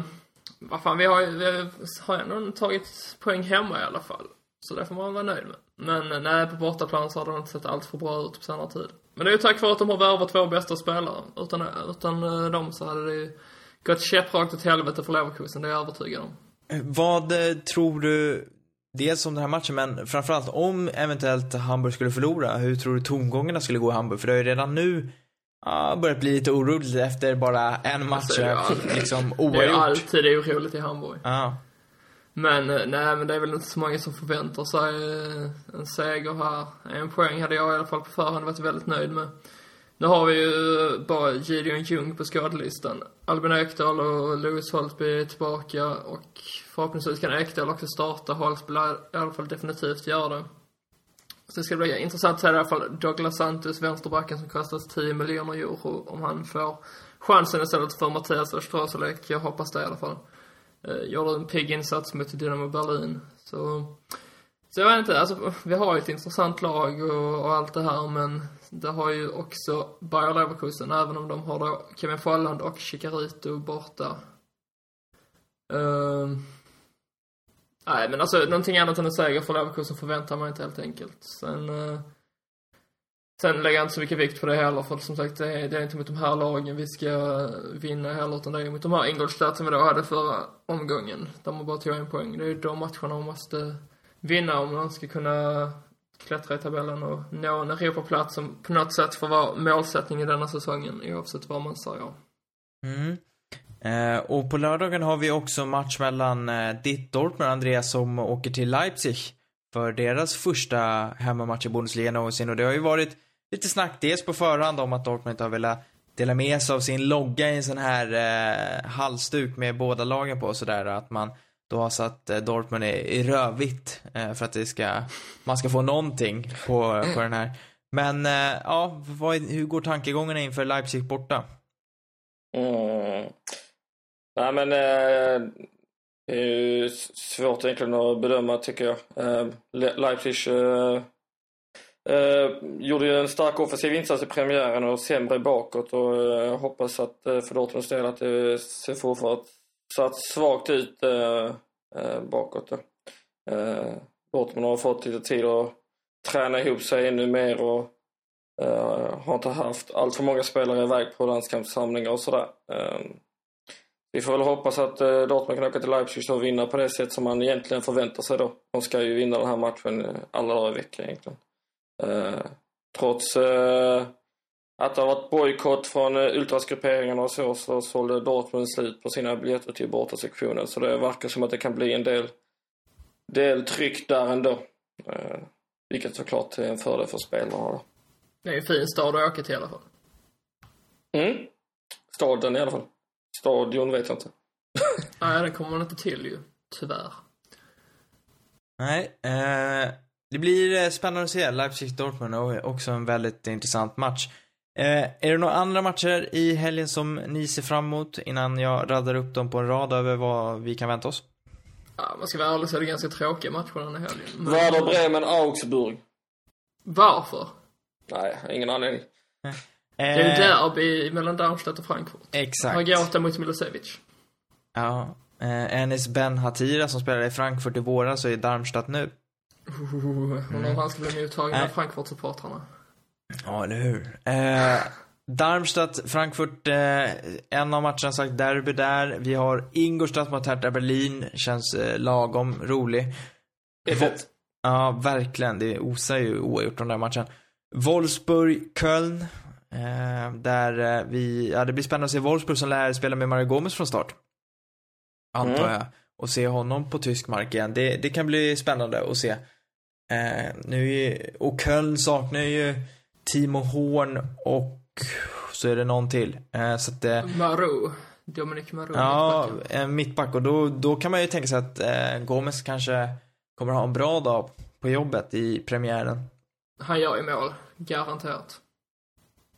vad fan, vi har ju, vi har ändå tagit poäng hemma i alla fall. Så det får man vara nöjd med. Men eh, nej, på bortaplan så har det inte sett allt för bra ut på senare tid. Men det är ju tack vare att de har värvat två bästa spelare. Utan, utan dem så hade det ju gått käpprakt åt helvete för Leverkusen, det är jag övertygad om. Vad eh, tror du, dels om den här matchen, men framförallt om eventuellt Hamburg skulle förlora, hur tror du tongångarna skulle gå i Hamburg? För det har ju redan nu ja, börjat bli lite oroligt efter bara en match, Alltså, ja, liksom Det är ju oavgjort. alltid oroligt i Hamburg. Ja. Men eh, nej, men det är väl inte så många som förväntar sig eh, en seger här. En poäng hade jag i alla fall på förhand varit väldigt nöjd med. Nu har vi ju eh, bara Gideon Jung på skadelistan. Albin Ekdal och Louis Holtby är tillbaka och förhoppningsvis kan Ekdal också starta. Holtby lär i alla fall definitivt göra det. Sen ska det bli intressant att se i alla fall Douglas Santos, vänsterbacken som kostas 10 miljoner euro, om han får chansen istället för Mattias Österöselek. Jag hoppas det i alla fall. Eh, gjorde en pigg insats mot Dynamo Berlin. Så, så jag vet inte, alltså vi har ju ett intressant lag och, och allt det här men det har ju också Bayer Leverkusen även om de har då Kevin Folland och Chicarito borta. Uh, nej men alltså någonting annat än en seger för Leverkusen förväntar man inte helt enkelt. Sen uh, Sen lägger jag inte så mycket vikt på det heller för som sagt det är, det är inte mot de här lagen vi ska vinna heller utan det är mot de här Ingolstadt som vi då hade förra omgången. Där man bara tog en poäng. Det är ju de matcherna man måste vinna om man ska kunna klättra i tabellen och nå en Europaplats som på något sätt får vara målsättningen denna säsongen oavsett vad man säger. Mm. Eh, och på lördagen har vi också match mellan eh, ditt Dortmund, Andreas, som åker till Leipzig för deras första hemmamatch i Bundesliga någonsin. Och det har ju varit lite snack dels på förhand om att Dortmund inte har velat dela med sig av sin logga i en sån här eh, halsduk med båda lagen på och sådär. Att man då har satt eh, Dortmund i, i rödvitt eh, för att det ska, man ska få någonting på, på den här. Men eh, ja, vad, hur går tankegångarna inför Leipzig borta? Mm. Nej men eh, det är ju svårt egentligen att bedöma tycker jag. Eh, Leipzig eh, eh, gjorde ju en stark offensiv insats i premiären och sämre bakåt och eh, hoppas att för Dortmunds del att det ser fortsatt svagt ut eh, eh bakåt. Eh, Dortmund har fått lite tid att träna ihop sig ännu mer och eh, har inte haft allt för många spelare iväg på landskampssamlingar och sådär. Eh, vi får väl hoppas att eh, Dortmund kan åka till Leipzig och vinna på det sätt som man egentligen förväntar sig då. De ska ju vinna den här matchen alla dagar i veckan egentligen. Eh, trots eh, att det har varit bojkott från eh, ultrasgrupperingarna och så, så sålde Dortmund slut på sina biljetter till bortasektionen. Så det verkar som att det kan bli en del, del tryck där ändå. Eh, vilket såklart är en fördel för spelarna då. Det är en fin stad att åka till i alla fall. Mm. Staden i alla fall. Stadion vet jag inte. [laughs] Nej, den kommer man inte till ju. Tyvärr. Nej, eh, det blir eh, spännande att se. Leipzig-Dortmund och också en väldigt intressant match. Eh, är det några andra matcher i helgen som ni ser fram emot innan jag raddar upp dem på en rad över vad vi kan vänta oss? Ja, man ska vara ärlig så är det ganska tråkiga matcher den här helgen. Men- Werder Bremen, Augsburg. Varför? Nej, ingen anledning. Det är ju derby mellan Darmstadt och Frankfurt. Exakt. Margota mot Milosevic. Ja. Eh, Enes Ben Hatira som spelade i Frankfurt i våras och är i Darmstadt nu. Uh, Undrar om han ska bli mottagen Nej. av Frankfurt-supportrarna. Ja, eller hur. Eh, Darmstadt, Frankfurt, eh, en av matcherna sagt derby där. Vi har Ingolstadt mot Hertha Berlin. Känns eh, lagom rolig. Det är fett. Ja, verkligen. Det osar ju oavgjort den där matchen. Wolfsburg, Köln. Eh, där eh, vi, ja det blir spännande att se Wolfsburg som lär spela med Mario Gomez från start. Antar Mm. jag. Och se honom på tysk mark igen. Det, det kan bli spännande att se. Eh, nu är, och Köln saknar ju Timo Horn och så är det någon till. Eh, så att eh, Marou. Dominic Marou. Ja, mittbacken. en mittback och då, då kan man ju tänka sig att eh, Gomes kanske kommer ha en bra dag på jobbet i premiären. Han gör ju mål. Garanterat.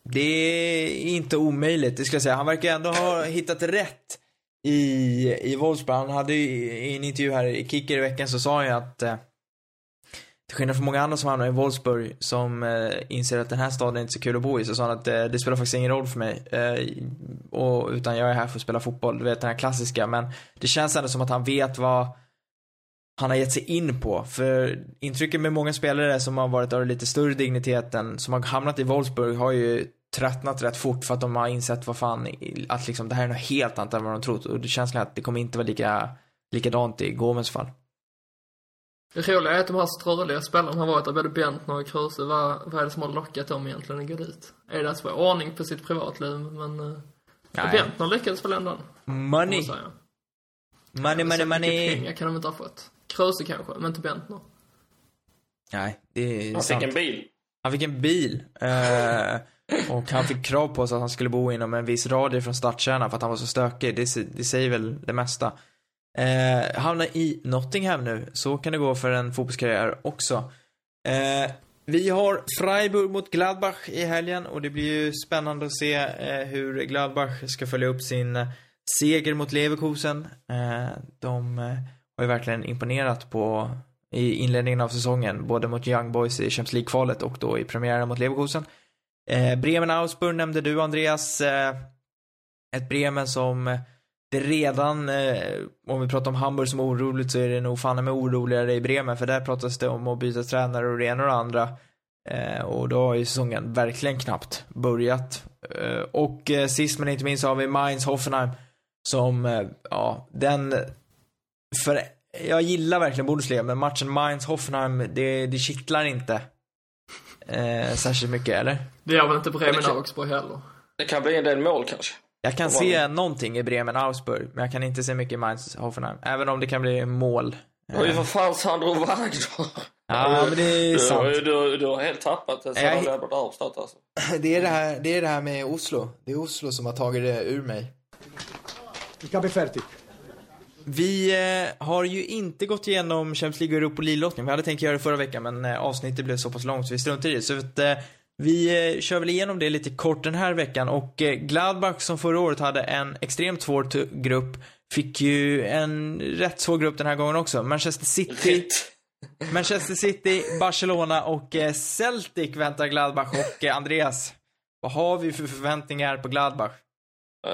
Det är inte omöjligt, det ska jag säga. Han verkar ändå ha hittat rätt i, i Wolfsburg. Han hade ju i en intervju här i Kicker i veckan så sa han ju att eh, till skillnad från många andra som hamnar i Wolfsburg som eh, inser att den här staden är inte så kul att bo i så sa han att eh, det spelar faktiskt ingen roll för mig. Eh, och, utan jag är här för att spela fotboll. Du vet den här klassiska. Men det känns ändå som att han vet vad han har gett sig in på. För intrycket med många spelare som har varit av lite större digniteten, som har hamnat i Wolfsburg, har ju tröttnat rätt fort för att de har insett vad fan, att liksom det här är något helt annat än vad de trott. Och det känns som att det kommer inte vara lika, likadant i Gomes fall. Det roliga är att de här ströliga spelarna har varit där, både Bentner och Kruse. Vad, vad är det som har lockat dem egentligen att gå dit? Är det att få ordning på sitt privatliv? Men... Uh, Nej. Bentner lyckades väl ändå? Money, money, money, money. pengar kan de inte ha fått. Kruse kanske, men inte Bentner. Nej, det är Han sant. fick en bil. Han fick en bil. Eh, och han fick krav på sig att han skulle bo inom en viss radie från stadskärnan för att han var så stökig. Det, det säger väl det mesta. Eh, hamnar i Nottingham nu. Så kan det gå för en fotbollskarriär också. Eh, vi har Freiburg mot Gladbach i helgen och det blir ju spännande att se eh, hur Gladbach ska följa upp sin seger mot Leverkusen. Eh, de eh, har ju verkligen imponerat på i inledningen av säsongen, både mot Young Boys i Champions League-kvalet och då i premiären mot Leverkusen. Eh, Bremen-Augsburg nämnde du, Andreas. Eh, ett Bremen som eh, det redan, eh, om vi pratar om Hamburg som oroligt så är det nog fan med oroligare i Bremen, för där pratas det om att byta tränare och det ena och det andra. Eh, och då har ju säsongen verkligen knappt börjat. Eh, och eh, sist men inte minst har vi Mainz Hoffenheim som, eh, ja, den för jag gillar verkligen Bundesliga, men matchen Mainz-Hoffenheim, det, det kittlar inte eh, särskilt mycket, eller? Det gör väl inte Bremen Augsburg heller. Det kan bli en del mål kanske. Jag kan se någonting i Bremen-Augsburg, men jag kan inte se mycket i Mainz-Hoffenheim. Även om det kan bli mål. Det var ju Eh, för fan Sandro Wagner. Ja, men det är du, sant. Du, du, du har helt tappat det Jag- sedan du lämnade Arvstad alltså. [clears throat] Det är det, här, det är det här med Oslo. Det är Oslo som har tagit det ur mig. Il capo è fertig. Vi eh, har ju inte gått igenom Champions League och Europa League-lottning. Vi hade tänkt göra det förra veckan, men eh, avsnittet blev så pass långt så vi struntar i det. Så att, eh, Vi eh, kör väl igenom det lite kort den här veckan och eh, Gladbach som förra året hade en extremt svår grupp fick ju en rätt svår grupp den här gången också. Manchester City, [laughs] Manchester City, Barcelona och eh, Celtic väntar Gladbach och Andreas. Vad har vi för förväntningar på Gladbach?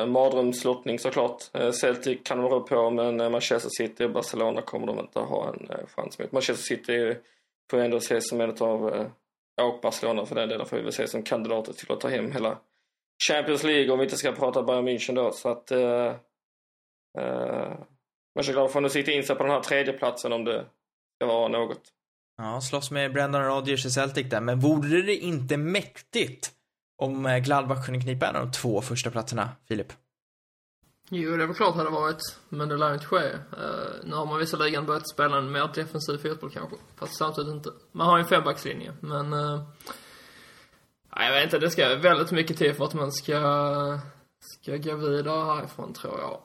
Mardrömslottning såklart. Celtic kan de rå på men Manchester City och Barcelona kommer de inte ha en chans mot. Manchester City får ändå ses som en av, och Barcelona för den delen får vi väl se som kandidater till att ta hem hela Champions League om vi inte ska prata Bayern München då. Så att eh, eh, Mönchengladbach får nog sitta in sig på den här tredje platsen om det ska vara något. Ja, slåss med Brendan Rodgers i Celtic där, men vore det inte mäktigt om eh, Gladbach kunde knipa en av de två första platserna, Filip? Jo, det är väl klart hade varit, men det lär inte ske. Uh, nu har man visserligen börjat spela en mer defensiv fotboll kanske, fast samtidigt inte. Man har ju en fembackslinje, men... Uh, jag vet inte, det ska väldigt mycket till för att man ska, ska gå vidare härifrån, tror jag.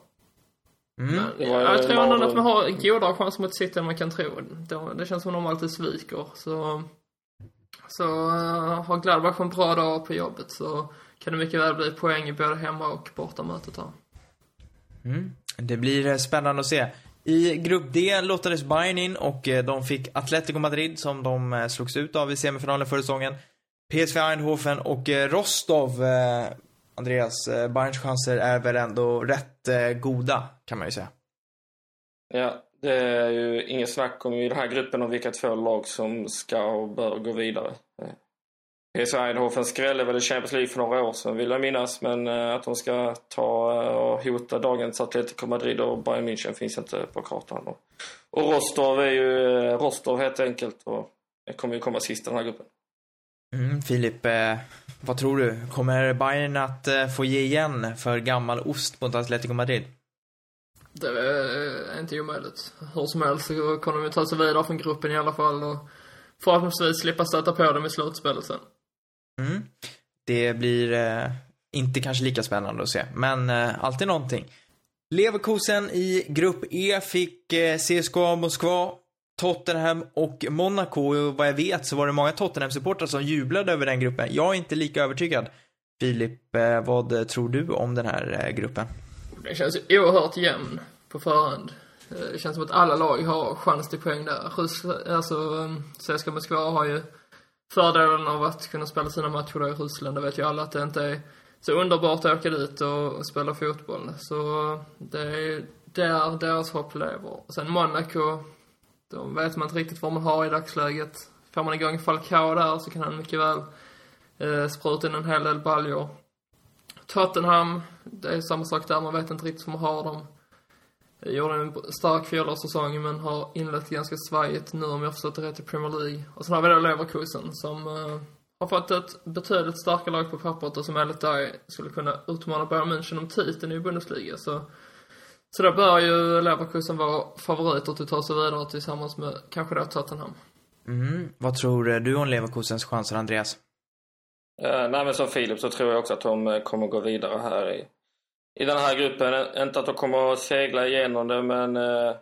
Mm. Men, Det var ju jag tror ändå att man har godare chans mot City än man kan tro. Det, det känns som de alltid sviker, så... Så uh, har Gladbach en bra dag på jobbet så kan det mycket väl bli poäng i både hemma och bortamötet här. Mm. Det blir eh, spännande att se. I grupp D lottades Bayern in och eh, de fick Atletico Madrid som de eh, slogs ut av i semifinalen förra säsongen. PSV Eindhoven och Rostov. Andreas, Bayerns chanser är väl ändå rätt goda, kan man ju säga. Ja, det är ju inget snack om i den här gruppen om vilka två lag som ska och bör gå vidare. PSV Eindhoven skrällde väl i Champions League för några år sedan vill jag minnas, men eh, att de ska ta eh, och hota dagens Atletico Madrid och Bayern München finns inte på kartan. Och, och Rostov är ju eh, Rostov helt enkelt och det kommer ju komma sist i den här gruppen. Mm, Filip, eh, vad tror du? Kommer Bayern att eh, få ge igen för gammal ost mot Atletico Madrid? Det är inte omöjligt. Hur som helst så kommer de ju ta sig vidare från gruppen i alla fall och förhoppningsvis slippa stöta på dem i slutspelet sen. Mm. Det blir eh, inte kanske lika spännande att se, men eh, alltid någonting. Leverkusen i grupp E fick eh, CSKA Moskva, Tottenham och Monaco. Och vad jag vet så var det många Tottenham-supportrar som jublade över den gruppen. Jag är inte lika övertygad. Filip, eh, vad tror du om den här eh, gruppen? Den känns ju oerhört jämn på förhand. Eh, det känns som att alla lag har chans till poäng där. Alltså eh, CSKA Moskva har ju fördelen av att kunna spela sina matcher där i Ryssland. Det vet ju alla att det inte är så underbart att åka dit och, och spela fotboll. Så det är där deras hopp lever. Och sen Monaco, de vet man inte riktigt vad man har i dagsläget. Får man igång Falcao där så kan han mycket väl eh, spruta in en hel del baljor. Tottenham, det är samma sak där, man vet inte riktigt vad man har dem. Jag gjorde en stark fjolårssäsong men har inlett ganska svajigt nu om jag förstått det rätt i Premier League. Och sen har vi då Leverkusen som eh, har fått ett betydligt starkare lag på pappret och som enligt dig skulle kunna utmana Bayern München om titeln i Bundesliga. Så, så då bör ju Leverkusen vara favoriter till att ta sig vidare tillsammans med kanske då Tottenham. Mm. Vad tror du om Leverkusens chanser, Andreas? Eh, nej men som Filip så tror jag också att de eh, kommer gå vidare här i, i den här gruppen. Inte att de kommer att segla igenom det men eh,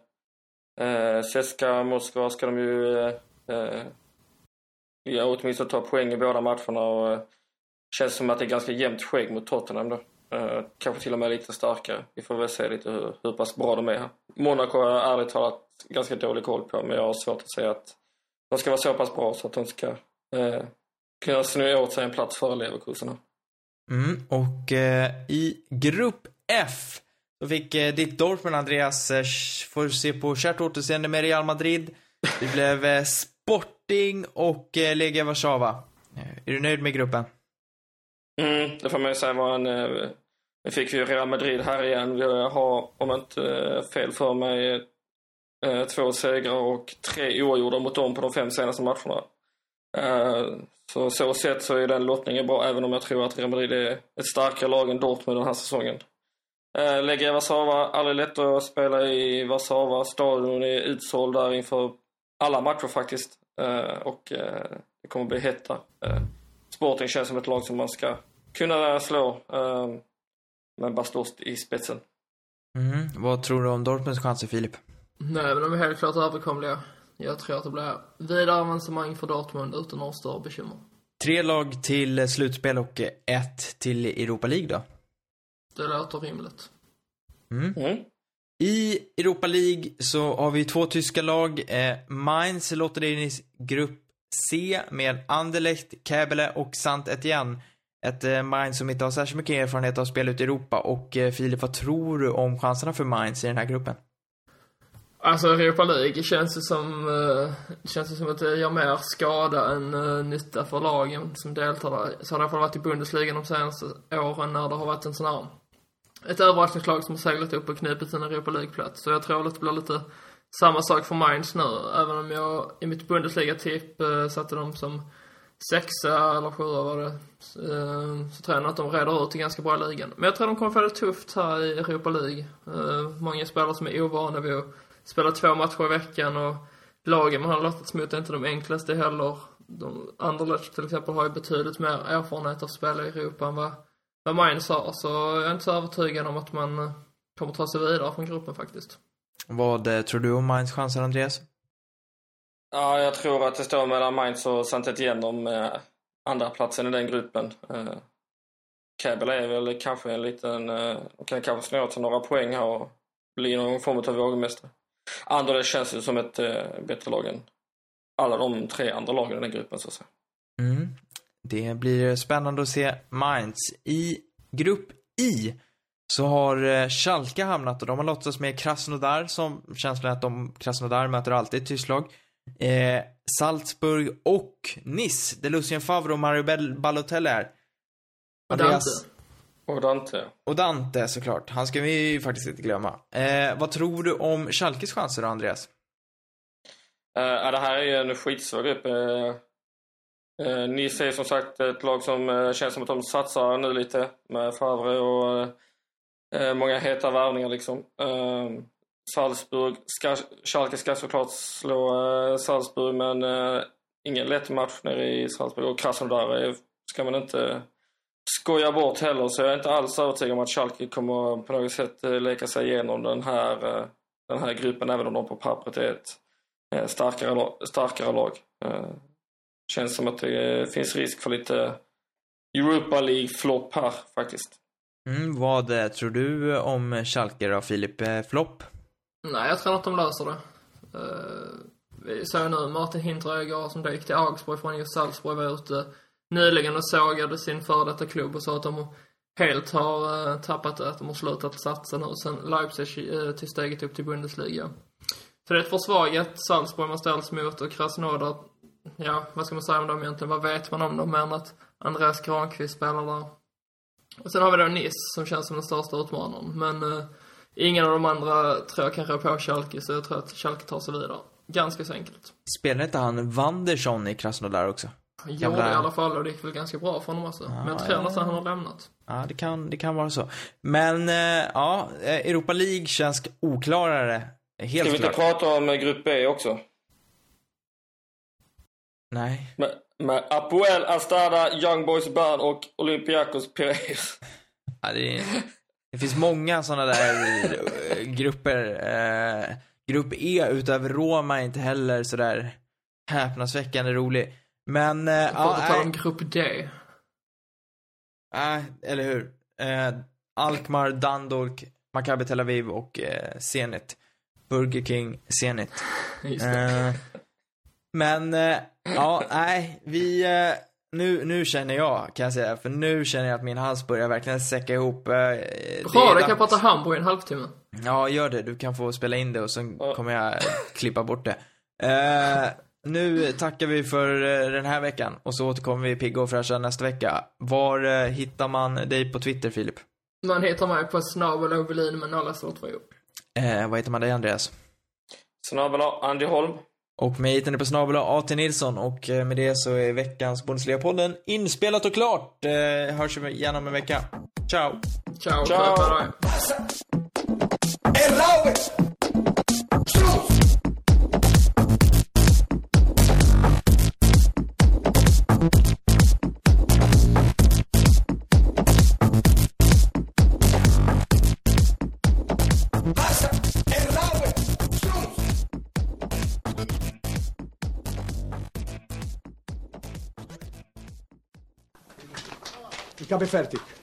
eh, Moskva ska de ju eh, eh, ja, åtminstone ta poäng i båda matcherna och eh, känns som att det är ganska jämnt skägg mot Tottenham då. Eh, kanske till och med lite starkare. Vi får väl se lite hur, hur pass bra de är här. Monaco har jag ärligt talat ganska dålig koll på men jag har svårt att säga att de ska vara så pass bra så att de ska eh, kunna snurra åt sig en plats före Leverkusen. Mm. Och eh, i grupp F så fick eh, ditt Dortmund, Andreas, eh, får se på kärt återseende med Real Madrid. Det blev eh, Sporting och eh, Legia Warszawa. Eh, Är du nöjd med gruppen? Mm, det får man ju säga var en... eh, Nu fick vi ju Real Madrid här igen. Vi har, om jag inte eh, fel för mig, eh, två segrar och tre oavgjorda mot dem på de fem senaste matcherna. Eh, Så så sett så är den lottningen bra, även om jag tror att Real Madrid är ett starkare lag än Dortmund den här säsongen. Eh, Legia Warszawa, aldrig lätt att spela i Warszawa. Stadion är utsåld där inför alla matcher faktiskt. Eh, Och det kommer bli hett där. Sporting känns som ett lag som man ska kunna slå med Bastost i spetsen. Mm. Vad tror du om Dortmunds chanser, Filip? Nej, men de är helt klart överkomliga. Jag tror att det blir vidare avancemang för Dortmund utan några större bekymmer. Tre lag till slutspel och ett till Europa League då. Det låter rimligt. Mm. I Europa League så har vi två tyska lag. Eh, Mainz låter in i grupp C med Anderlecht, Käbele och Sant Etienne. Ett eh, Mainz som inte har särskilt mycket erfarenhet av spel ute i Europa. Och eh, Filip, vad tror du om chanserna för Mainz i den här gruppen? Alltså Europa League känns det som, eh, känns det som att det gör mer skada än uh, nytta för lagen som deltar där. Så har det i alla fall varit i Bundesliga de senaste åren när det har varit en sån här, ett överraskningslag som har seglat upp och knipit en Europa League-plats. Så jag tror att det blir lite samma sak för Mainz nu, även om jag i mitt Bundesliga-tipp uh, satte dem som sexa eller sjua var det. Uh, så tror jag att de reder ut det ganska bra i ligan. Men jag tror de kommer få det tufft här i Europa League. Uh, många spelare som är ovana vid att spela två matcher i veckan och lagen man har lottats mot är inte de enklaste heller. De Anderlecht till exempel har ju betydligt mer erfarenhet av att spela i Europa än vad, vad Mainz har. Så jag är inte så övertygad om att man eh, kommer ta sig vidare från gruppen faktiskt. Vad eh, tror du om Mainz chanser, Andreas? Ja, jag tror att det står mellan Mainz och saint Etienne om eh, andra platsen i den gruppen. Eh, är väl kanske en liten... Eh, kan kanske snå till några poäng här och bli någon form av vågmästare. Anderlecht känns ju som ett eh, bättre lag än alla de tre andra lagen i den gruppen så att säga. Mm. Det blir spännande att se Mainz. I grupp I så har eh, Schalke hamnat och de har lottats med Krasnodar som känslan är att de, Krasnodar möter alltid ett tyskt lag. Eh, Salzburg och Nice, där Lucien Favre och Mario Balotelli är. Och Andreas- Dante. Och Dante. Och Dante såklart. Han ska vi ju faktiskt inte glömma. Eh, vad tror du om Schalkes chanser då, Andreas? Eh, det här är ju en skitsvår grupp. Eh, eh, Nice är som sagt ett lag som eh, känns som att de satsar nu lite med Favre och eh, många heta värvningar liksom. Salzburg, ska, Schalke ska såklart slå Salzburg men ingen lätt match nere i Salzburg och Krasnodar ska man inte skoja bort heller så jag är inte alls övertygad om att Schalke kommer på något sätt eh, leka sig igenom den här, eh, den här gruppen även om de på pappret är ett eh, starkare, lag- starkare lag. Eh, Känns som att det eh, finns risk för lite Europa League-flopp här faktiskt. Mm, vad eh, tror du om Schalke då, Filip? Eh, flopp? Nej, jag tror att de löser det. Uh, vi såg nu Martin Hinteregger som gick till Augsburg från just Salzburg var ute nyligen och sågade sin före detta klubb och sa att de helt har eh, tappat det, att de har slutat satsa nu sen Leipzig uh, till steget upp till Bundesliga. Så det är ett försvagat Salzburg man ställs mot och Krasnodar, ja, vad ska man säga om dem egentligen? Vad vet man om dem mer än att Andreas Granqvist spelar där? Och sen har vi då Nice som känns som den största utmanaren, men eh, ingen av de andra tror jag kan rå på Schalke, så jag tror att Schalke tar sig vidare. Ganska så enkelt. Spelar inte han Wanderson i Krasnodar också? Gjorde Gamla- i alla fall och det gick väl ganska bra för honom också. men jag tror ja. nästan han har lämnat. Ja, det kan, det kan vara så. Men, eh, ja, eh, Europa League känns oklarare. Helt Ska vi inte klart. prata om eh, Grupp B också? Nej. Med, med Apoel, Astada, Young Boys Bern och Olympiakos Piraeus. [laughs] Ja, det, det finns många sådana där grupper. Eh, grupp E utöver Roma är inte heller sådär häpnadsväckande rolig. Men, eh, Ja, ta om grupp D. nej, eller hur. Eh, Alkmaar, Dundalk, Maccabi Tel Aviv och eh, Zenit. Burger King, Zenit. [laughs] Eh, men, eh, ja, nej, vi, eh, nu, nu känner jag, kan jag säga, för nu känner jag att min hals börjar verkligen säcka ihop. Eh, Bra, det kan jag prata Hamburg i en halvtimme. Ja, gör det. Du kan få spela in det och sen Ja. kommer jag [laughs] klippa bort det. Nu tackar vi för eh, den här veckan och så återkommer vi pigga och fräscha nästa vecka. Var eh, hittar man dig på Twitter, Filip? Man hittar mig på snabel Ovelin med nolla står två. Eh, vad heter man dig, Andreas? Snabel Andy Holm. Och mig hittar ni på snabel A.T. Nilsson och eh, med det så är veckans Bundesliga-podden inspelat och klart. Eh, hörs vi igen om en vecka. Ciao! Ciao, Ciao. Ciao. dig. Erlaube! ska bli färdig.